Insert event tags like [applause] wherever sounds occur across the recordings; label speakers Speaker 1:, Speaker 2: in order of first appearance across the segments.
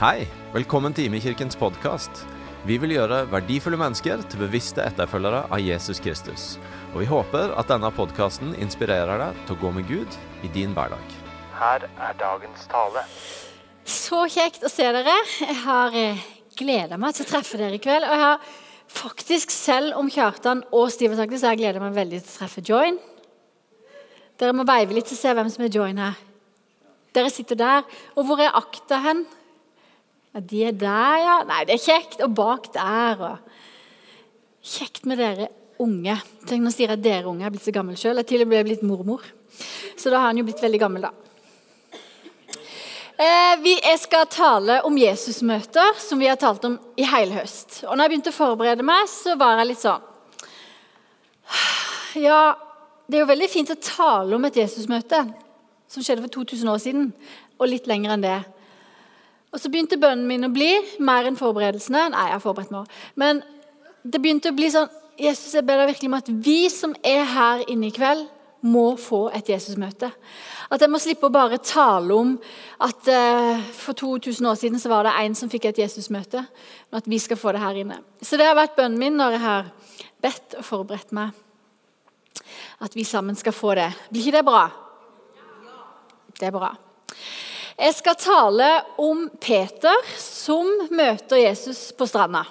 Speaker 1: Hei, velkommen til Imekirkens podkast. Vi vil gjøre verdifulle mennesker til bevisste etterfølgere av Jesus Kristus. Og vi håper at denne podkasten inspirerer deg til å gå med Gud i din hverdag.
Speaker 2: Her er dagens tale.
Speaker 3: Så kjekt å se dere. Jeg har gleda meg til å treffe dere i kveld. Og jeg har faktisk, selv om Kjartan og Steven har sagt det, så har jeg gleda meg veldig til å treffe Join. Dere må veive litt til å se hvem som er Join her. Dere sitter der. Og hvor er Akta hen? Ja, De er der, ja. Nei, det er kjekt. Og bak der. Og kjekt med dere unge. Tenk, Nå sier jeg dere unge, jeg er blitt så gammel sjøl. Jeg til og med blitt mormor. Så da har han jo blitt veldig gammel, da. Eh, vi skal tale om Jesusmøter, som vi har talt om i hele høst. Og når jeg begynte å forberede meg, så var jeg litt sånn Ja, det er jo veldig fint å tale om et Jesusmøte som skjedde for 2000 år siden, og litt lenger enn det. Og så begynte bønnen min å bli mer enn forberedelsene. Nei, jeg har forberedt meg. Men det begynte å bli sånn Jesus, jeg ber deg virkelig om at vi som er her inne i kveld, må få et Jesusmøte. At jeg må slippe å bare tale om at uh, for 2000 år siden så var det en som fikk et Jesusmøte, men at vi skal få det her inne. Så det har vært bønnen min når jeg har bedt og forberedt meg. At vi sammen skal få det. Blir ikke det bra? Det er bra. Jeg skal tale om Peter som møter Jesus på stranda.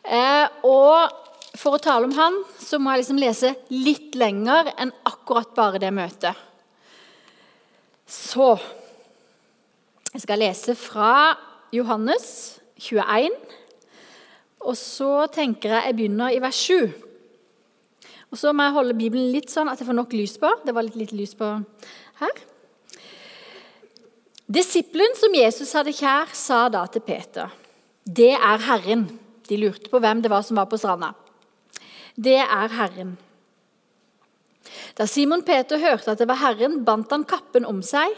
Speaker 3: Eh, og For å tale om han så må jeg liksom lese litt lenger enn akkurat bare det møtet. Så Jeg skal lese fra Johannes 21. Og så tenker jeg jeg begynner i vers 7. Og Så må jeg holde Bibelen litt sånn at jeg får nok lys på. Det var litt litt lys på her. Disippelen som Jesus hadde kjær, sa da til Peter, 'Det er Herren.' De lurte på hvem det var som var på stranda. 'Det er Herren.' Da Simon Peter hørte at det var Herren, bandt han kappen om seg,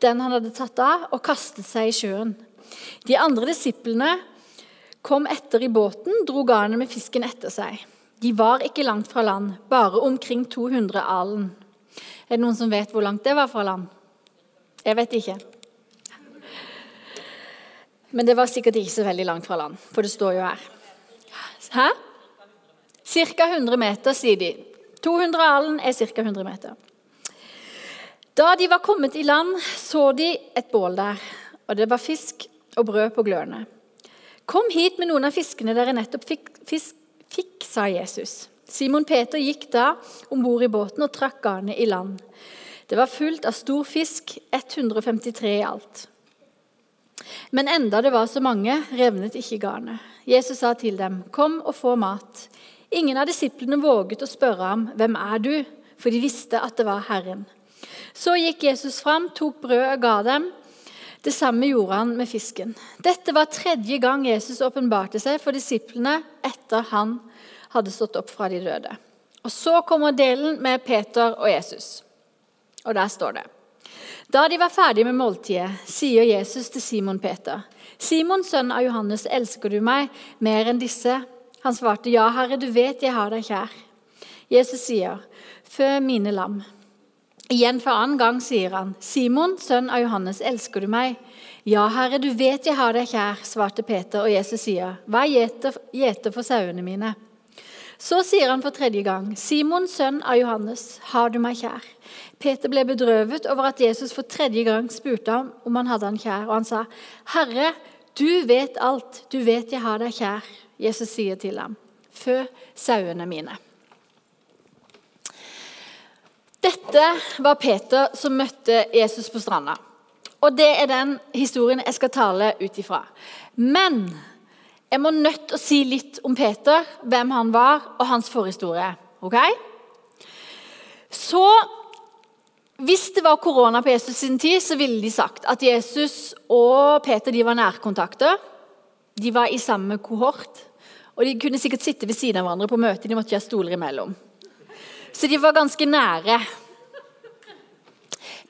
Speaker 3: den han hadde tatt av, og kastet seg i sjøen. De andre disiplene kom etter i båten, dro garnet med fisken etter seg. De var ikke langt fra land, bare omkring 200 alen. Er det noen som vet hvor langt det var fra land? Jeg vet ikke. Men det var sikkert ikke så veldig langt fra land, for det står jo her. Hæ? Ca. 100 meter, sier de. 200 alen er ca. 100 meter. Da de var kommet i land, så de et bål der, og det var fisk og brød på glørne. Kom hit med noen av fiskene dere nettopp fikk, fisk, fikk sa Jesus. Simon Peter gikk da om bord i båten og trakk garnet i land. Det var fullt av stor fisk, 153 i alt. Men enda det var så mange, revnet ikke garnet. Jesus sa til dem, 'Kom og få mat.' Ingen av disiplene våget å spørre ham, 'Hvem er du?' for de visste at det var Herren. Så gikk Jesus fram, tok brød og ga dem. Det samme gjorde han med fisken. Dette var tredje gang Jesus åpenbarte seg for disiplene etter han hadde stått opp fra de døde. Og Så kommer delen med Peter og Jesus. Og der står det da de var ferdige med måltidet, sier Jesus til Simon Peter.: Simon, sønn av Johannes, elsker du meg mer enn disse? Han svarte, Ja, Herre, du vet jeg har deg kjær. Jesus sier, Fø mine lam. Igjen for annen gang sier han, Simon, sønn av Johannes, elsker du meg? Ja, Herre, du vet jeg har deg kjær, svarte Peter, og Jesus sier, Vær gjeter for sauene mine. Så sier han for tredje gang, Simon, sønn av Johannes, har du meg kjær? Peter ble bedrøvet over at Jesus for tredje gang spurte ham om han hadde han kjær, og han sa, Herre, du vet alt, du vet jeg har deg kjær. Jesus sier til ham, Fø sauene mine. Dette var Peter som møtte Jesus på stranda. Og det er den historien jeg skal tale ut ifra. Men jeg må nødt til å si litt om Peter, hvem han var, og hans forhistorie. ok? Så hvis det var korona på Jesus sin tid, så ville de sagt at Jesus og Peter de var nærkontakter. De var i samme kohort. Og de kunne sikkert sitte ved siden av hverandre på møte. De måtte ikke ha stoler imellom. Så de var ganske nære.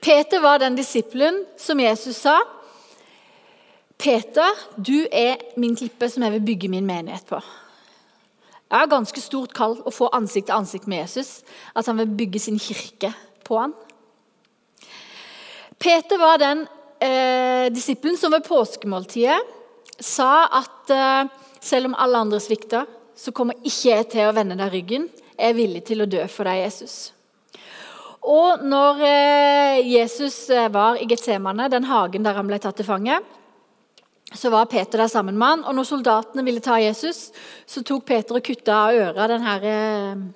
Speaker 3: Peter var den disippelen som Jesus sa Peter, du er min klippe som jeg vil bygge min menighet på. Jeg har ganske stort kall å få ansikt til ansikt med Jesus. At han vil bygge sin kirke på han. Peter var den eh, disippelen som ved påskemåltidet sa at eh, selv om alle andre svikter, så kommer ikke jeg til å vende deg ryggen. Jeg er villig til å dø for deg, Jesus. Og når eh, Jesus eh, var i Getsemane, den hagen der han ble tatt til fange, så var Peter der sammen med han, og når soldatene ville ta Jesus, så tok Peter og kutta av øret den denne eh,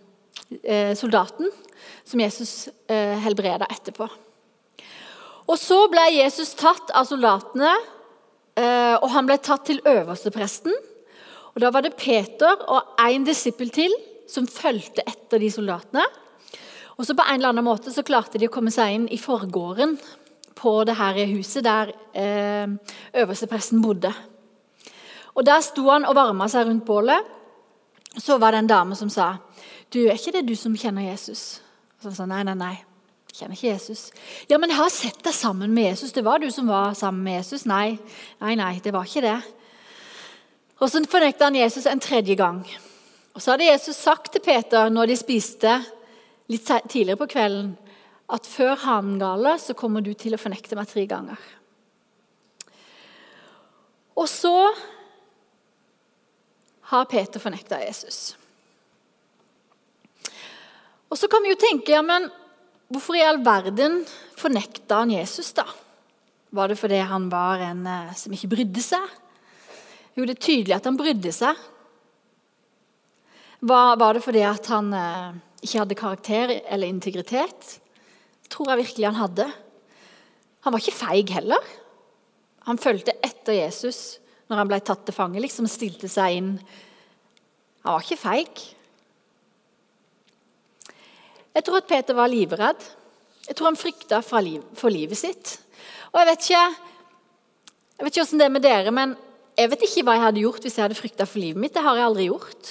Speaker 3: eh, soldaten som Jesus helbreda etterpå. Og Så ble Jesus tatt av soldatene, eh, og han ble tatt til øverstepresten. Og Da var det Peter og én disippel til som fulgte etter de soldatene. Og så På en eller annen måte så klarte de å komme seg inn i forgården på det her huset der eh, øverstepresten bodde. Og Der sto han og varma seg rundt bålet. Så var det en dame som sa du, er ikke det du som kjenner Jesus? Og så sa nei, nei, nei. Kjenner ikke Jesus. Ja, men jeg har sett deg sammen med Jesus. Det var du som var sammen med Jesus. Nei, nei, nei, det var ikke det. Og så fornekta han Jesus en tredje gang. Og Så hadde Jesus sagt til Peter når de spiste litt tidligere på kvelden, at før hanen galer, så kommer du til å fornekte meg tre ganger. Og så har Peter fornekta Jesus. Og så kan vi jo tenke ja, men hvorfor i all verden fornekta han Jesus, da? Var det fordi han var en eh, som ikke brydde seg? Jo, det er tydelig at han brydde seg. Var, var det fordi at han eh, ikke hadde karakter eller integritet? tror jeg virkelig han hadde. Han var ikke feig heller. Han fulgte etter Jesus når han ble tatt til fange, liksom stilte seg inn. Han var ikke feig. Jeg tror at Peter var livredd. Jeg tror han frykta for livet sitt. Og Jeg vet ikke jeg vet ikke hvordan det er med dere, men jeg vet ikke hva jeg hadde gjort hvis jeg hadde frykta for livet mitt. Det har jeg aldri gjort.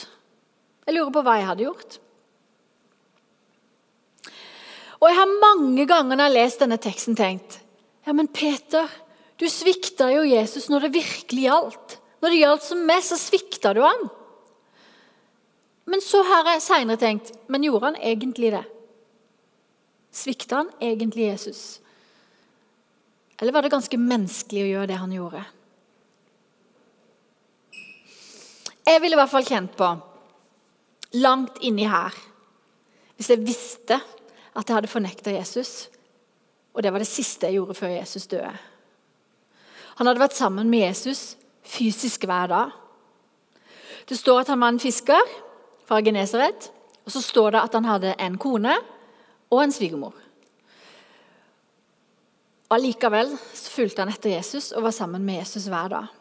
Speaker 3: Jeg lurer på hva jeg hadde gjort. Og jeg har mange ganger når jeg har lest denne teksten, tenkt Ja, men Peter, du svikta jo Jesus når det virkelig gjaldt. Når det gjaldt som mest, så svikta du han. Men så har jeg seinere tenkt Men gjorde han egentlig det? Svikta han egentlig Jesus? Eller var det ganske menneskelig å gjøre det han gjorde? Jeg ville i hvert fall kjent på, langt inni her Hvis jeg visste at jeg hadde fornekta Jesus, og det var det siste jeg gjorde før Jesus døde Han hadde vært sammen med Jesus fysisk hver dag. Det står at han var en fisker fra Genesaret, og så står det at han hadde en kone og en svigermor. Allikevel fulgte han etter Jesus og var sammen med Jesus hver dag.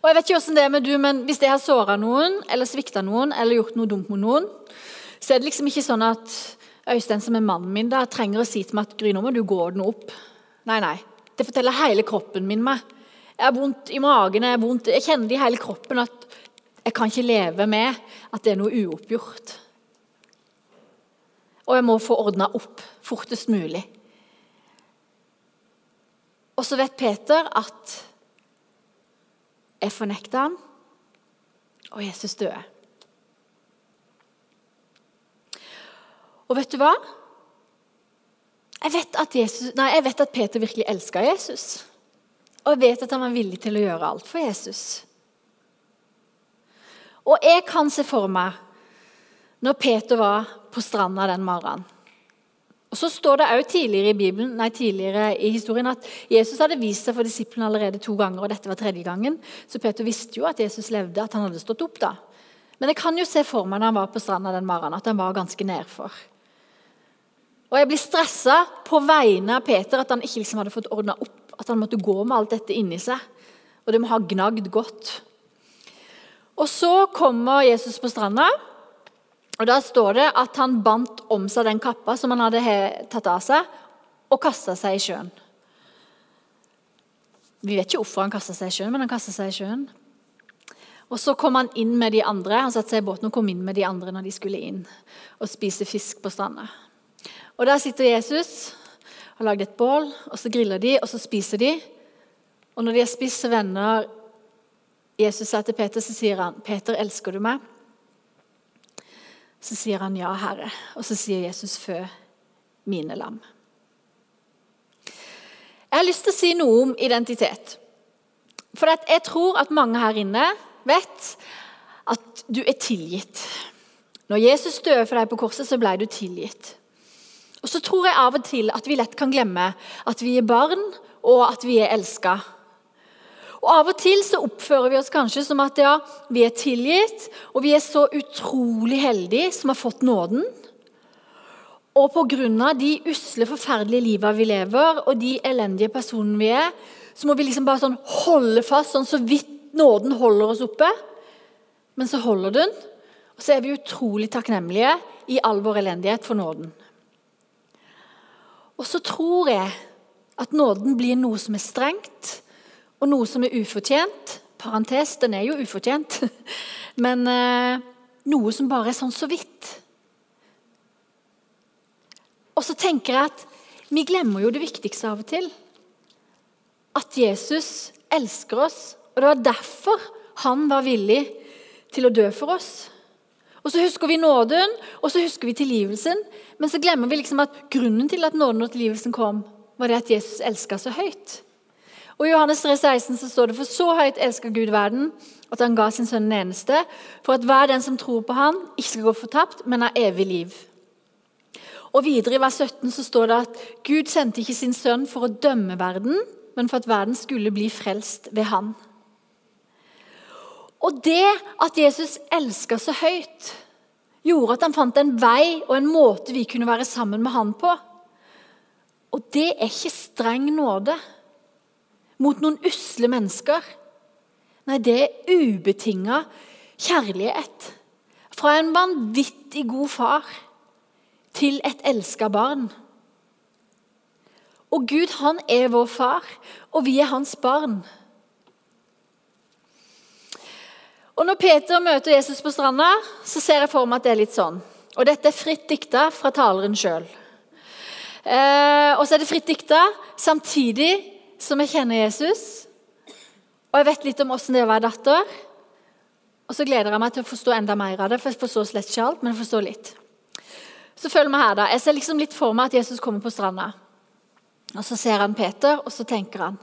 Speaker 3: Og jeg vet ikke hvordan det er med du, men Hvis jeg har såra noen eller svikta noen eller gjort noe dumt mot noen, så er det liksom ikke sånn at Øystein, som er mannen min, da, trenger å si til meg at Gry, nå må du gå den opp. Nei, nei. Det forteller hele kroppen min meg. Jeg har vondt i magen, jeg, vondt, jeg kjenner det i hele kroppen at jeg kan ikke leve med at det er noe uoppgjort. Og jeg må få ordna opp fortest mulig. Og så vet Peter at jeg fornekta han, og Jesus døde. Og vet du hva? Jeg vet at, Jesus, nei, jeg vet at Peter virkelig elska Jesus. Og jeg vet at han var villig til å gjøre alt for Jesus. Og jeg kan se for meg når Peter var på stranda den morgenen. Og Så står det også tidligere i, Bibelen, nei, tidligere i historien at Jesus hadde vist seg for disiplene allerede to ganger, og dette var tredje gangen. Så Peter visste jo at Jesus levde, at han hadde stått opp da. Men jeg kan jo se for meg når han var på stranda den morgenen, at han var ganske nedfor. Og jeg blir stressa på vegne av Peter, at han ikke liksom hadde fått ordna opp. At han måtte gå med alt dette inni seg. Og det må ha gnagd godt. Og så kommer Jesus på stranda. Og Da står det at han bandt om seg den kappa som han hadde tatt av seg, og kasta seg i sjøen. Vi vet ikke hvorfor han kasta seg i sjøen, men han kasta seg i sjøen. Og Så kom han inn med de andre han satte seg i båten og kom inn med de andre når de skulle inn og spise fisk på stranda. Og Der sitter Jesus og har lagd et bål, og så griller de, og så spiser de. Og når de har spist, så vender Jesus seg til Peter så sier han, 'Peter, elsker du meg?' Så sier han, 'Ja, Herre'. Og så sier Jesus, 'Fø mine lam'. Jeg har lyst til å si noe om identitet. For jeg tror at mange her inne vet at du er tilgitt. Når Jesus døde for deg på korset, så ble du tilgitt. Og så tror jeg av og til at vi lett kan glemme at vi er barn, og at vi er elska. Og Av og til så oppfører vi oss kanskje som at ja, vi er tilgitt, og vi er så utrolig heldige som har fått nåden. Og pga. de usle, forferdelige livene vi lever, og de elendige personene vi er, så må vi liksom bare sånn holde fast, sånn så vidt nåden holder oss oppe. Men så holder den, og så er vi utrolig takknemlige i all vår elendighet for nåden. Og så tror jeg at nåden blir noe som er strengt, og noe som er ufortjent. Parentes, den er jo ufortjent. [laughs] Men eh, noe som bare er sånn så vidt. Og så tenker jeg at vi glemmer jo det viktigste av og til. At Jesus elsker oss. Og det var derfor han var villig til å dø for oss. Og så husker vi nåden, og så husker vi tilgivelsen. Men så glemmer vi liksom at grunnen til at nåden og tilgivelsen kom, var det at Jesus elska så høyt. Og I Johannes 3, 16 så står det for så høyt elsker Gud verden at han ga sin sønn den eneste, for at hver den som tror på han, ikke skal gå fortapt, men har evig liv. Og Videre i vers 17 så står det at Gud sendte ikke sin sønn for å dømme verden, men for at verden skulle bli frelst ved han. Og det at Jesus elska så høyt, gjorde at han fant en vei og en måte vi kunne være sammen med han på. Og det er ikke streng nåde mot noen usle mennesker. Nei, det er ubetinga kjærlighet fra en vanvittig god far til et elska barn. Og Gud, han er vår far, og vi er hans barn. Og Når Peter møter Jesus på stranda, så ser jeg for meg at det er litt sånn. Og Dette er fritt dikta fra taleren sjøl. Eh, og så er det fritt dikta samtidig som jeg kjenner Jesus. Og jeg vet litt om åssen det er å være datter. Og så gleder jeg meg til å forstå enda mer av det, for jeg forstår slett ikke alt, men jeg forstår litt. Så følg meg her da. Jeg ser liksom litt for meg at Jesus kommer på stranda. Og Så ser han Peter, og så tenker han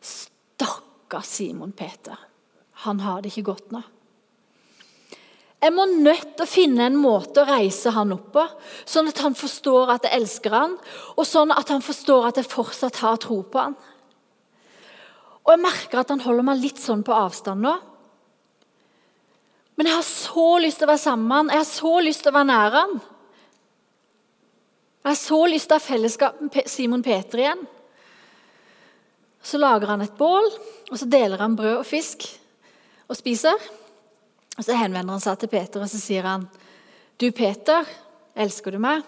Speaker 3: Stakkars Simon Peter. Han har det ikke godt nå. Jeg må nødt til å finne en måte å reise han opp på, sånn at han forstår at jeg elsker han, og sånn at han forstår at jeg fortsatt har tro på han. Og Jeg merker at han holder meg litt sånn på avstand nå. Men jeg har så lyst til å være sammen med han, jeg har så lyst til å være nær han. Jeg har så lyst til å ha fellesskap med Simon Peter igjen. Så lager han et bål, og så deler han brød og fisk og spiser. Og Så henvender han seg til Peter og så sier han, 'Du, Peter, elsker du meg?'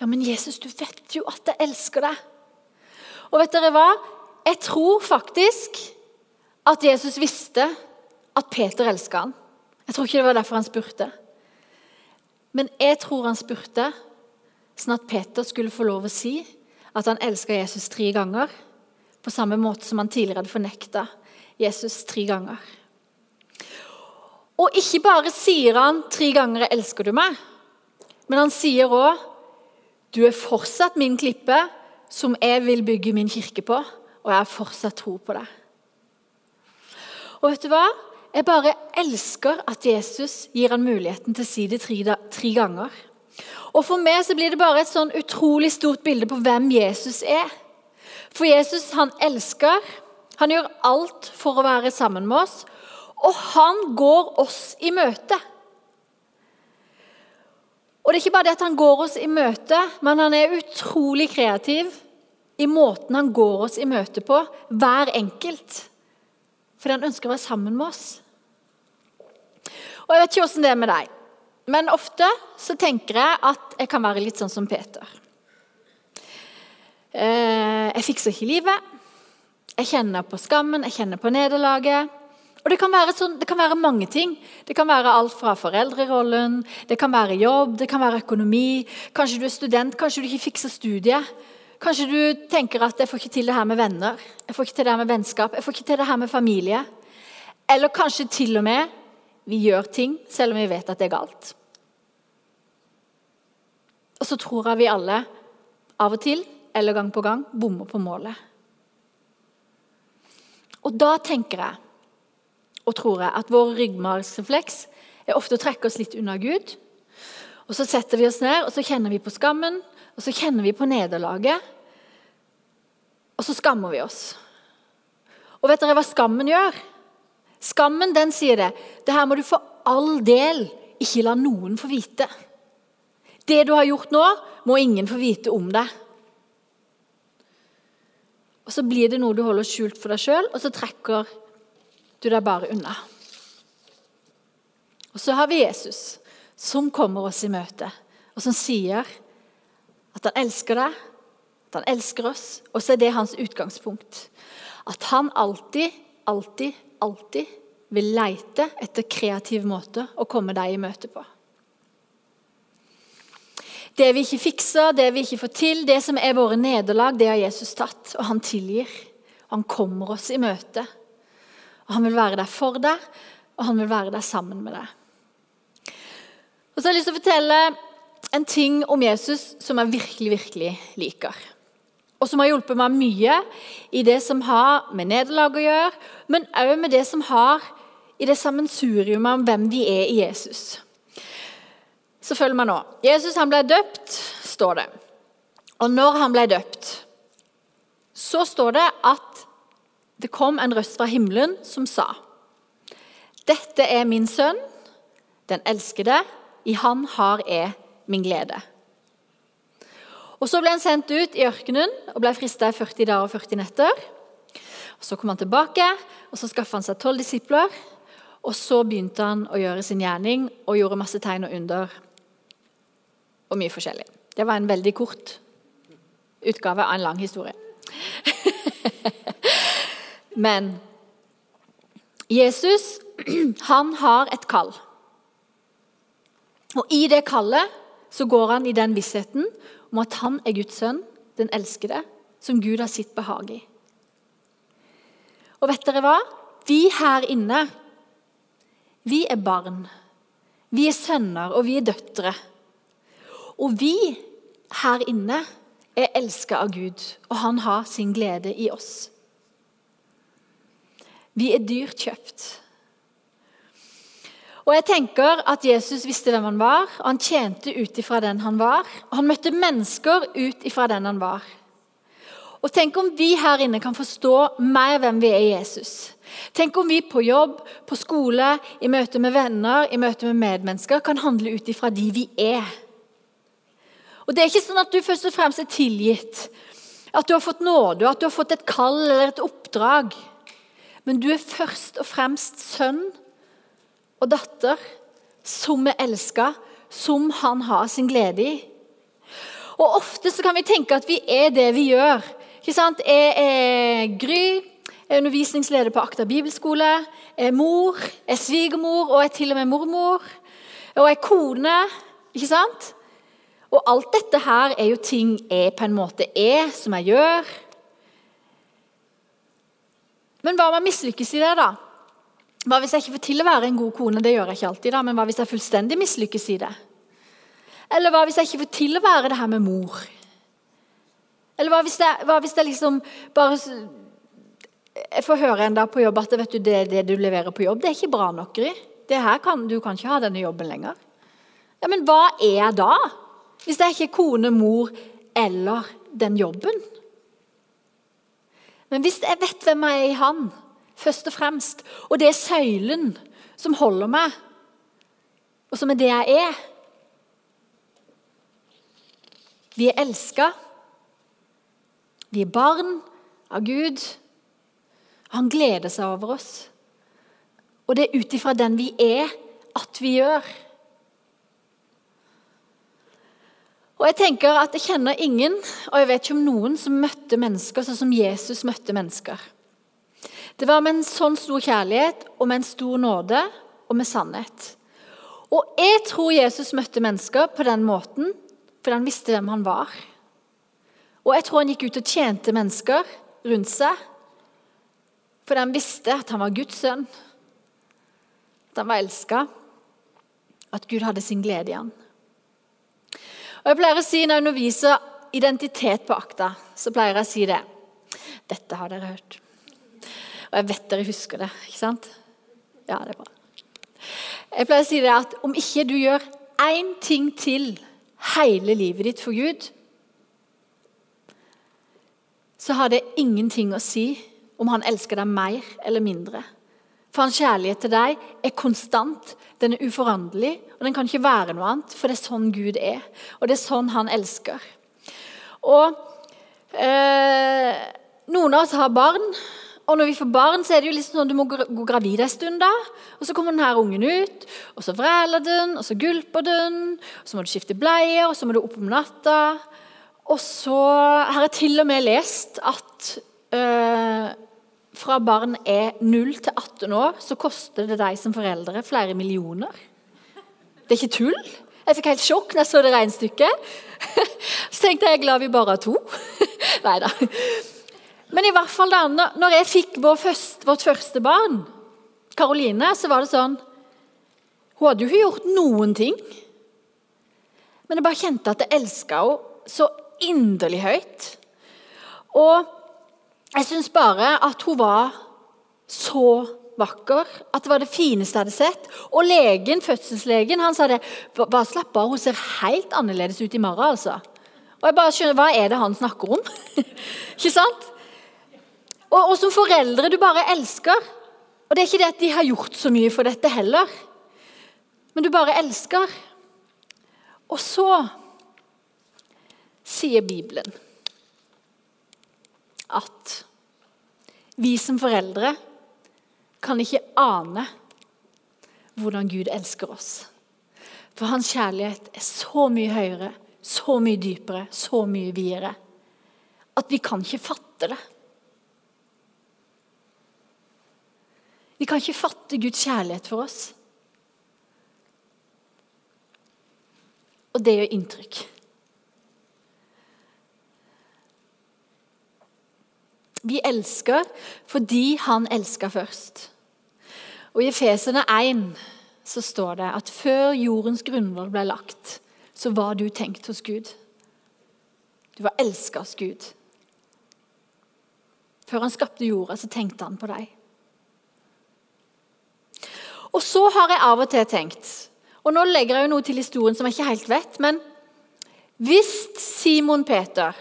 Speaker 3: 'Ja, men Jesus, du vet jo at jeg elsker deg.' Og vet dere hva? Jeg tror faktisk at Jesus visste at Peter elska han. Jeg tror ikke det var derfor han spurte. Men jeg tror han spurte sånn at Peter skulle få lov å si at han elska Jesus tre ganger, på samme måte som han tidligere hadde fornekta Jesus tre ganger. Og ikke bare sier han tre ganger 'elsker du meg', men han sier òg 'du er fortsatt min klippe, som jeg vil bygge min kirke på', og jeg har fortsatt tro på det. Og vet du hva? Jeg bare elsker at Jesus gir han muligheten til å si det tre, tre ganger. Og For meg så blir det bare et sånn utrolig stort bilde på hvem Jesus er. For Jesus han elsker, han gjør alt for å være sammen med oss, og han går oss i møte. Og det er ikke bare det at han går oss i møte, men han er utrolig kreativ i måten han går oss i møte på, hver enkelt. Fordi han ønsker å være sammen med oss. Og Jeg vet ikke åssen det er med deg, men ofte så tenker jeg at jeg kan være litt sånn som Peter. Eh, jeg fikser ikke livet. Jeg kjenner på skammen, jeg kjenner på nederlaget. Og det kan, sånn, det kan, være mange ting. Det kan være alt fra foreldrerollen, det kan være jobb, det kan være økonomi. Kanskje du er student, kanskje du ikke fikser studiet. Kanskje du tenker at 'jeg får ikke til det her med venner', 'jeg får ikke til det her med vennskap', 'jeg får ikke til det her med familie'. Eller kanskje til og med vi gjør ting selv om vi vet at det er galt. Og så tror jeg vi alle av og til eller gang på gang bommer på målet. Og da tenker jeg og tror jeg at vår ryggmargsrefleks er ofte å trekke oss litt unna Gud. Og Så setter vi oss ned og så kjenner vi på skammen og så kjenner vi på nederlaget. Og så skammer vi oss. Og vet dere hva skammen gjør? Skammen den sier det. Det her må du for all del ikke la noen få vite. Det du har gjort nå, må ingen få vite om deg. Og Så blir det noe du holder skjult for deg sjøl, og så trekker du deg bare unna. Og så har vi Jesus, som kommer oss i møte, og som sier at han elsker deg, at han elsker oss. Og så er det hans utgangspunkt. At han alltid, alltid, alltid vil leite etter kreative måter å komme deg i møte på. Det vi ikke fikser, det vi ikke får til, det som er våre nederlag, det har Jesus tatt, og han tilgir. Han kommer oss i møte. Og Han vil være der for deg, og han vil være der sammen med deg. Og så har jeg lyst til å fortelle en ting om Jesus som jeg virkelig, virkelig liker. Og som har hjulpet meg mye i det som har med nederlag å gjøre, men òg med det som har i det sammensuriumet om hvem vi er i Jesus. Så følg meg nå. Jesus han ble døpt, står det. Og når han ble døpt, så står det at det kom en røst fra himmelen som sa Dette er min sønn, den elskede. I han har jeg min glede. Og Så ble han sendt ut i ørkenen og ble frista i 40 dager og 40 netter. Og Så kom han tilbake, og så skaffa han seg tolv disipler. Og så begynte han å gjøre sin gjerning og gjorde masse tegn og under. Og mye forskjellig. Det var en veldig kort utgave av en lang historie. [laughs] Men Jesus, [clears throat] han har et kall. Og i det kallet så går han i den vissheten om at han er Guds sønn, den elskede, som Gud har sitt behag i. Og vet dere hva? Vi her inne, vi er barn. Vi er sønner, og vi er døtre. Og vi her inne er elska av Gud, og han har sin glede i oss. Vi er dyrt kjøpt. Og jeg tenker at Jesus visste hvem han var, og han tjente ut ifra den han var. Og han møtte mennesker ut ifra den han var. Og Tenk om vi her inne kan forstå mer hvem vi er i Jesus. Tenk om vi på jobb, på skole, i møte med venner, i møte med medmennesker kan handle ut ifra de vi er. Og Det er ikke sånn at du først og fremst er tilgitt, at du har fått nåde, at du har fått et kall eller et oppdrag. Men du er først og fremst sønn og datter som vi elsker, som han har sin glede i. Og Ofte så kan vi tenke at vi er det vi gjør. Ikke sant? Jeg er Gry, jeg er undervisningsleder på Akta bibelskole. Jeg er mor, jeg er svigermor og jeg er til og med mormor. Og jeg er kone. Ikke sant? Og alt dette her er jo ting jeg på en måte er, som jeg gjør. Men hva om jeg mislykkes i det, da? Hva hvis jeg ikke får til å være en god kone? Det gjør jeg ikke alltid, da, men hva hvis jeg fullstendig mislykkes i det? Eller hva hvis jeg ikke får til å være det her med mor? Eller hva hvis jeg, hva hvis jeg liksom bare Jeg får høre en dag på jobb at vet du, det, det du leverer på jobb, det er ikke bra nok, Gry. Du kan ikke ha denne jobben lenger. Ja, Men hva er jeg da? Hvis jeg ikke er kone, mor eller den jobben? Men hvis jeg vet hvem jeg er i Han, først og fremst, og det er søylen som holder meg, og som er det jeg er Vi er elska. Vi er barn av Gud. Han gleder seg over oss. Og det er ut ifra den vi er, at vi gjør. Og Jeg tenker at jeg kjenner ingen, og jeg vet ikke om noen, som møtte mennesker sånn som Jesus møtte mennesker. Det var med en sånn stor kjærlighet og med en stor nåde og med sannhet. Og jeg tror Jesus møtte mennesker på den måten fordi han visste hvem han var. Og jeg tror han gikk ut og tjente mennesker rundt seg fordi han visste at han var Guds sønn, at han var elska, at Gud hadde sin glede i han. Og Jeg pleier å si når jeg underviser identitet på akta, så pleier jeg å si det. Dette har dere hørt. Og jeg vet dere husker det, ikke sant? Ja, det er bra. Jeg pleier å si det at om ikke du gjør én ting til hele livet ditt for Gud, så har det ingenting å si om han elsker deg mer eller mindre. For hans kjærlighet til deg er konstant, den er uforanderlig, og den kan ikke være noe annet, for det er sånn Gud er. Og det er sånn han elsker. Og eh, Noen av oss har barn, og når vi får barn, så er det jo liksom sånn du må gå gravid en stund. da, og Så kommer denne ungen ut, og så vræler den, og så gulper den. og Så må du skifte bleier, og så må du opp om natta. Og så har jeg til og med lest at øh, fra barn er 0 til 18 år, så koster det deg som foreldre flere millioner. Det er ikke tull. Jeg fikk helt sjokk når jeg så det regnestykket. [laughs] Så tenkte jeg glad vi bare har to. [laughs] Nei da. Men i hvert fall da når jeg fikk vår første, vårt første barn, Karoline, så var det sånn Hun hadde jo ikke gjort noen ting. Men jeg bare kjente at jeg elska henne så inderlig høyt. Og jeg syns bare at hun var så vakker. At det var det fineste jeg hadde sett. Og legen, fødselslegen han sa det. Bare slapp av, hun ser helt annerledes ut i morgen. altså. Og jeg bare skjønner, Hva er det han snakker om? [laughs] Ikke sant? Og, og som foreldre du bare elsker. Og det er ikke det at de har gjort så mye for dette heller, men du bare elsker. Og så sier Bibelen at vi som foreldre kan ikke ane hvordan Gud elsker oss. For hans kjærlighet er så mye høyere, så mye dypere, så mye videre at vi kan ikke fatte det. Vi kan ikke fatte Guds kjærlighet for oss. Og det gjør inntrykk. Vi elsker fordi han elsker først. Og I Efesene 1 så står det at før jordens grunnvoll ble lagt, så var du tenkt hos Gud. Du var elska hos Gud. Før han skapte jorda, så tenkte han på deg. Og så har jeg av og til tenkt Og nå legger jeg jo noe til historien som jeg ikke helt vet. Men hvis Simon Peter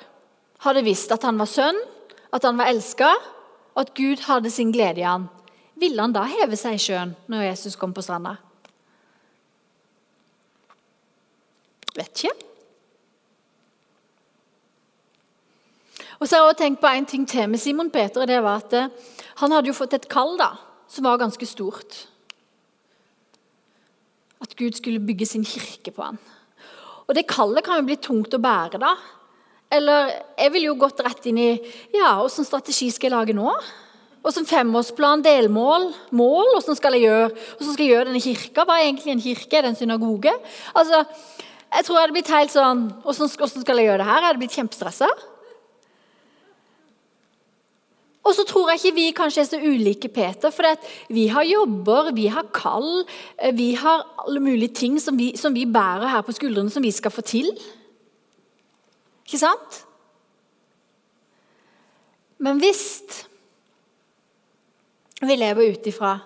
Speaker 3: hadde visst at han var sønn, at han var elska, og at Gud hadde sin glede i han, ville han da heve seg i sjøen når Jesus kom på stranda? Vet ikke. Og så har jeg også tenkt på en ting til med Simon Peter. og det var at eh, Han hadde jo fått et kall da, som var ganske stort at Gud skulle bygge sin kirke på han. Og Det kallet kan jo bli tungt å bære. da. Eller jeg ville jo gått rett inn i ja, åssen strategi skal jeg lage nå? Åssen femårsplan, delmål, mål? Hvordan skal jeg gjøre Hvordan skal jeg gjøre denne kirka? Hva er egentlig en kirke? Er det en synagoge? Altså, Jeg tror jeg hadde blitt helt sånn Hvordan skal jeg gjøre det her? Jeg hadde blitt kjempestressa. Og så tror jeg ikke vi kanskje er så ulike Peter, for vi har jobber, vi har kall, eh, vi har alle mulige ting som vi, som vi bærer her på skuldrene som vi skal få til. Ikke sant? Men hvis vi lever ut ifra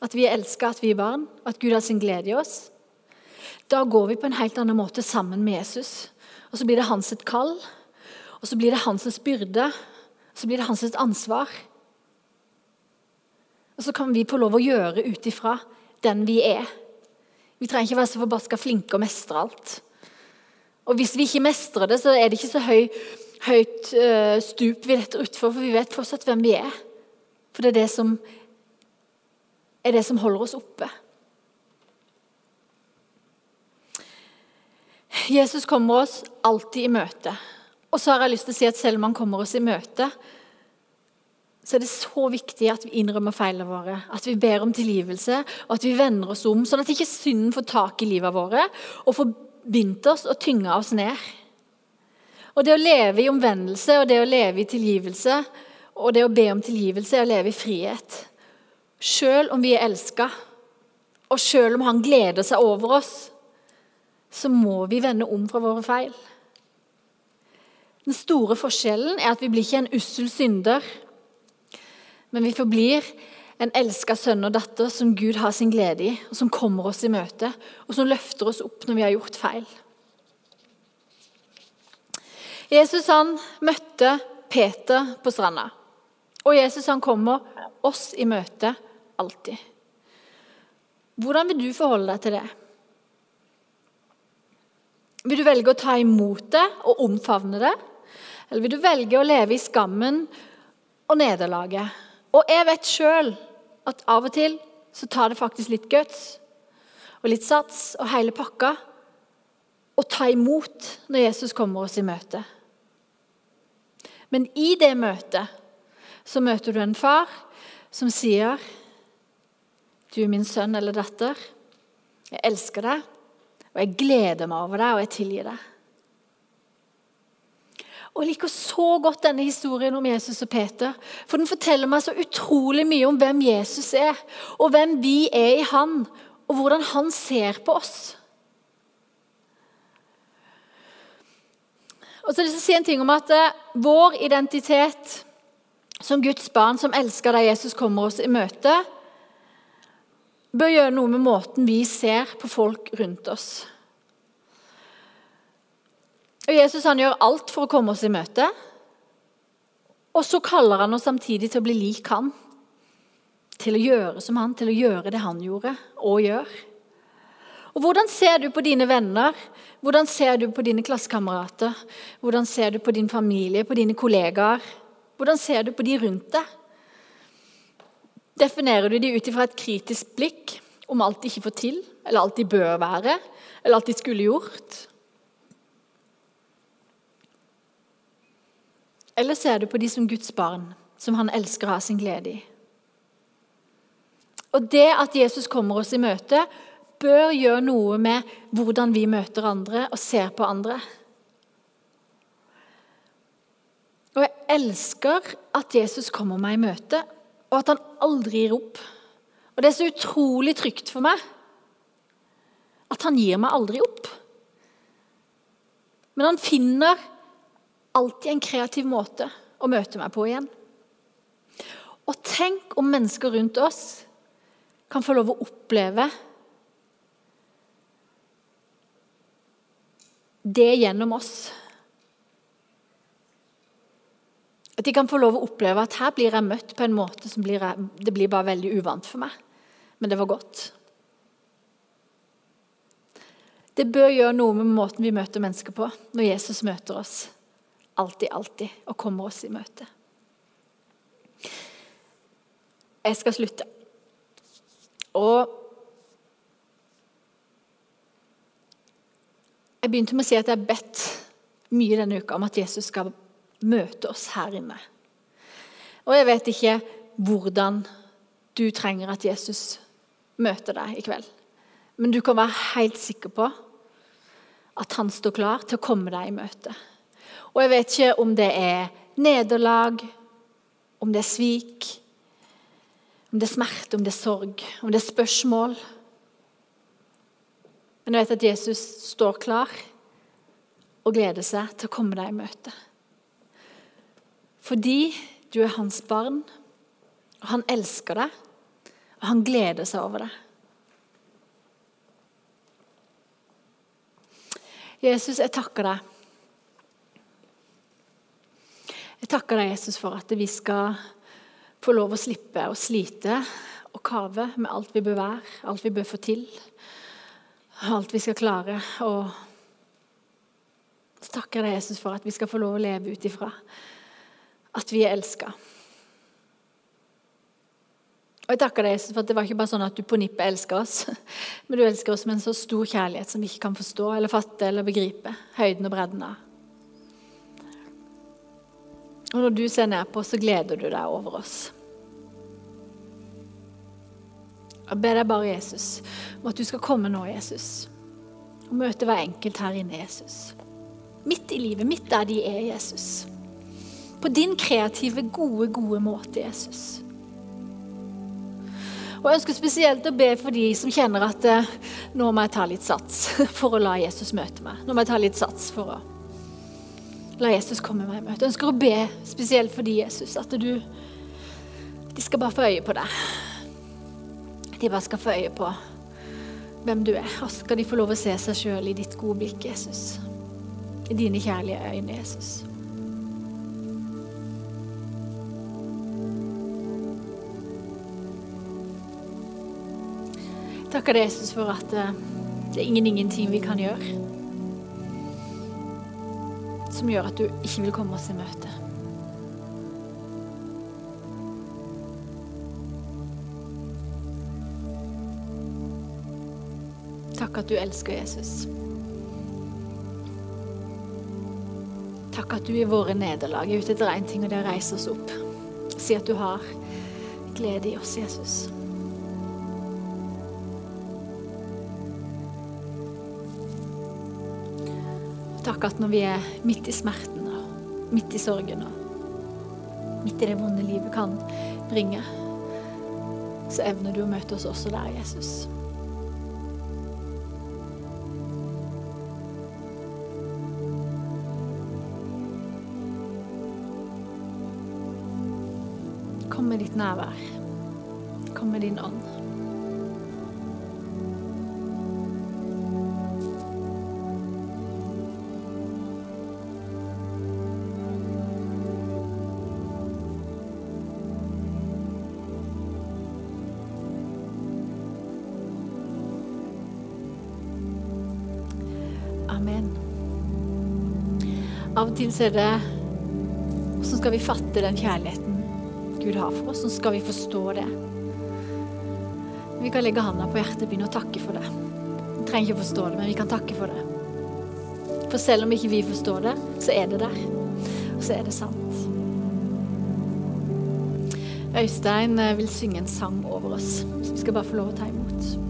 Speaker 3: at vi er elska, at vi er barn, at Gud har sin glede i oss, da går vi på en helt annen måte sammen med Jesus. Og så blir det hans et kall, og så blir det hans byrde, så blir det hans ansvar. Og så kan vi få lov å gjøre ut ifra den vi er. Vi trenger ikke være så forbaska flinke og mestre alt. Og hvis vi ikke mestrer det, så er det ikke så høy, høyt uh, stup vi detter utfor, for vi vet fortsatt hvem vi er. For det er det som er det som holder oss oppe. Jesus kommer oss alltid i møte. Og så har jeg lyst til å si at selv om han kommer oss i møte, så er det så viktig at vi innrømmer feilene våre, at vi ber om tilgivelse, og at vi vender oss om, sånn at ikke synden får tak i livet våre og får bindt oss og tynga oss ned. Og Det å leve i omvendelse og det å leve i tilgivelse og det å be om tilgivelse er å leve i frihet. Selv om vi er elska, og selv om Han gleder seg over oss, så må vi vende om fra våre feil. Den store forskjellen er at vi blir ikke en ussel synder, men vi forblir en elska sønn og datter som Gud har sin glede i, og som kommer oss i møte, og som løfter oss opp når vi har gjort feil. Jesus han møtte Peter på stranda, og Jesus han kommer oss i møte alltid. Hvordan vil du forholde deg til det? Vil du velge å ta imot det og omfavne det? Eller vil du velge å leve i skammen og nederlaget? Og jeg vet sjøl at av og til så tar det faktisk litt guts og litt sats og hele pakka å ta imot når Jesus kommer oss i møte. Men i det møtet så møter du en far som sier Du er min sønn eller datter. Jeg elsker deg, og jeg gleder meg over deg, og jeg tilgir deg. Og Jeg liker så godt denne historien om Jesus og Peter. For den forteller meg så utrolig mye om hvem Jesus er, og hvem vi er i han, og hvordan han ser på oss. Og så vil jeg si en ting om at eh, Vår identitet som Guds barn som elsker da Jesus kommer oss i møte, bør gjøre noe med måten vi ser på folk rundt oss. Og Jesus han gjør alt for å komme oss i møte. Og så kaller han oss samtidig til å bli lik han. Til å gjøre som han, til å gjøre det han gjorde og gjør. Og Hvordan ser du på dine venner? Hvordan ser du på dine klassekamerater? Hvordan ser du på din familie, på dine kollegaer? Hvordan ser du på de rundt deg? Definerer du de ut ifra et kritisk blikk om alt de ikke får til, eller alt de bør være, eller alt de skulle gjort? Eller ser du på de som Guds barn, som han elsker å ha sin glede i? Og Det at Jesus kommer oss i møte, bør gjøre noe med hvordan vi møter andre og ser på andre. Og jeg elsker at Jesus kommer meg i møte, og at han aldri gir opp. Og Det er så utrolig trygt for meg at han gir meg aldri opp. Men han finner alltid en kreativ måte å møte meg på igjen. Og tenk om mennesker rundt oss kan få lov å oppleve det gjennom oss. At de kan få lov å oppleve at her blir jeg møtt på en måte som blir, det blir bare veldig uvant for meg. Men det var godt. Det bør gjøre noe med måten vi møter mennesker på når Jesus møter oss alltid, alltid og kommer oss i møte. Jeg skal slutte. Og Jeg begynte med å si at jeg har bedt mye denne uka om at Jesus skal møte oss her inne. Og jeg vet ikke hvordan du trenger at Jesus møter deg i kveld. Men du kan være helt sikker på at han står klar til å komme deg i møte. Og jeg vet ikke om det er nederlag, om det er svik, om det er smerte, om det er sorg, om det er spørsmål. Men jeg vet at Jesus står klar og gleder seg til å komme deg i møte. Fordi du er hans barn, og han elsker deg, og han gleder seg over deg. Jesus, jeg takker deg Jeg takker deg, Jesus, for at vi skal få lov å slippe å slite og kave med alt vi bør være, alt vi bør få til, alt vi skal klare. Og så takker jeg deg, Jesus, for at vi skal få lov å leve ut ifra at vi er elska. Og jeg takker deg, Jesus, for at det var ikke bare sånn at du på nippet elsker oss, [laughs] men du elsker oss med en så stor kjærlighet som vi ikke kan forstå eller fatte eller begripe høyden og bredden av. Og når du ser ned på så gleder du deg over oss. Jeg ber deg bare, Jesus, om at du skal komme nå, Jesus, og møte hver enkelt her inne, Jesus. Midt i livet, midt der de er, Jesus. På din kreative, gode, gode måte, Jesus. Og Jeg ønsker spesielt å be for de som kjenner at eh, nå må jeg ta litt sats [laughs] for å la Jesus møte meg. Nå må jeg ta litt sats for å La Jesus komme meg i møte. Jeg ønsker å be spesielt for de, Jesus, at du De skal bare få øye på deg. De bare skal få øye på hvem du er. Og så skal de få lov å se seg sjøl i ditt gode blikk, Jesus. I dine kjærlige øyne, Jesus. Takker deg, Jesus, for at eh, det er ingen ingenting vi kan gjøre som gjør at du ikke vil komme oss i møte. Takk at du elsker Jesus. Takk at du i våre nederlag er ute etter én ting, og det er å reise oss opp. Si at du har glede i oss, Jesus. Takk at når vi er midt i smerten og midt i sorgen og midt i det vonde livet kan bringe, så evner du å møte oss også der, Jesus. Kom med ditt nærvær. Kom med din ånd. Til så er det Hvordan skal vi fatte den kjærligheten Gud har for oss? Hvordan skal vi forstå det? Vi kan legge handa på hjertet og begynne å takke for det. Vi trenger ikke å forstå det, men vi kan takke for det. For selv om ikke vi forstår det, så er det der. Og så er det sant. Øystein eh, vil synge en sang over oss, så vi skal bare få lov å ta imot.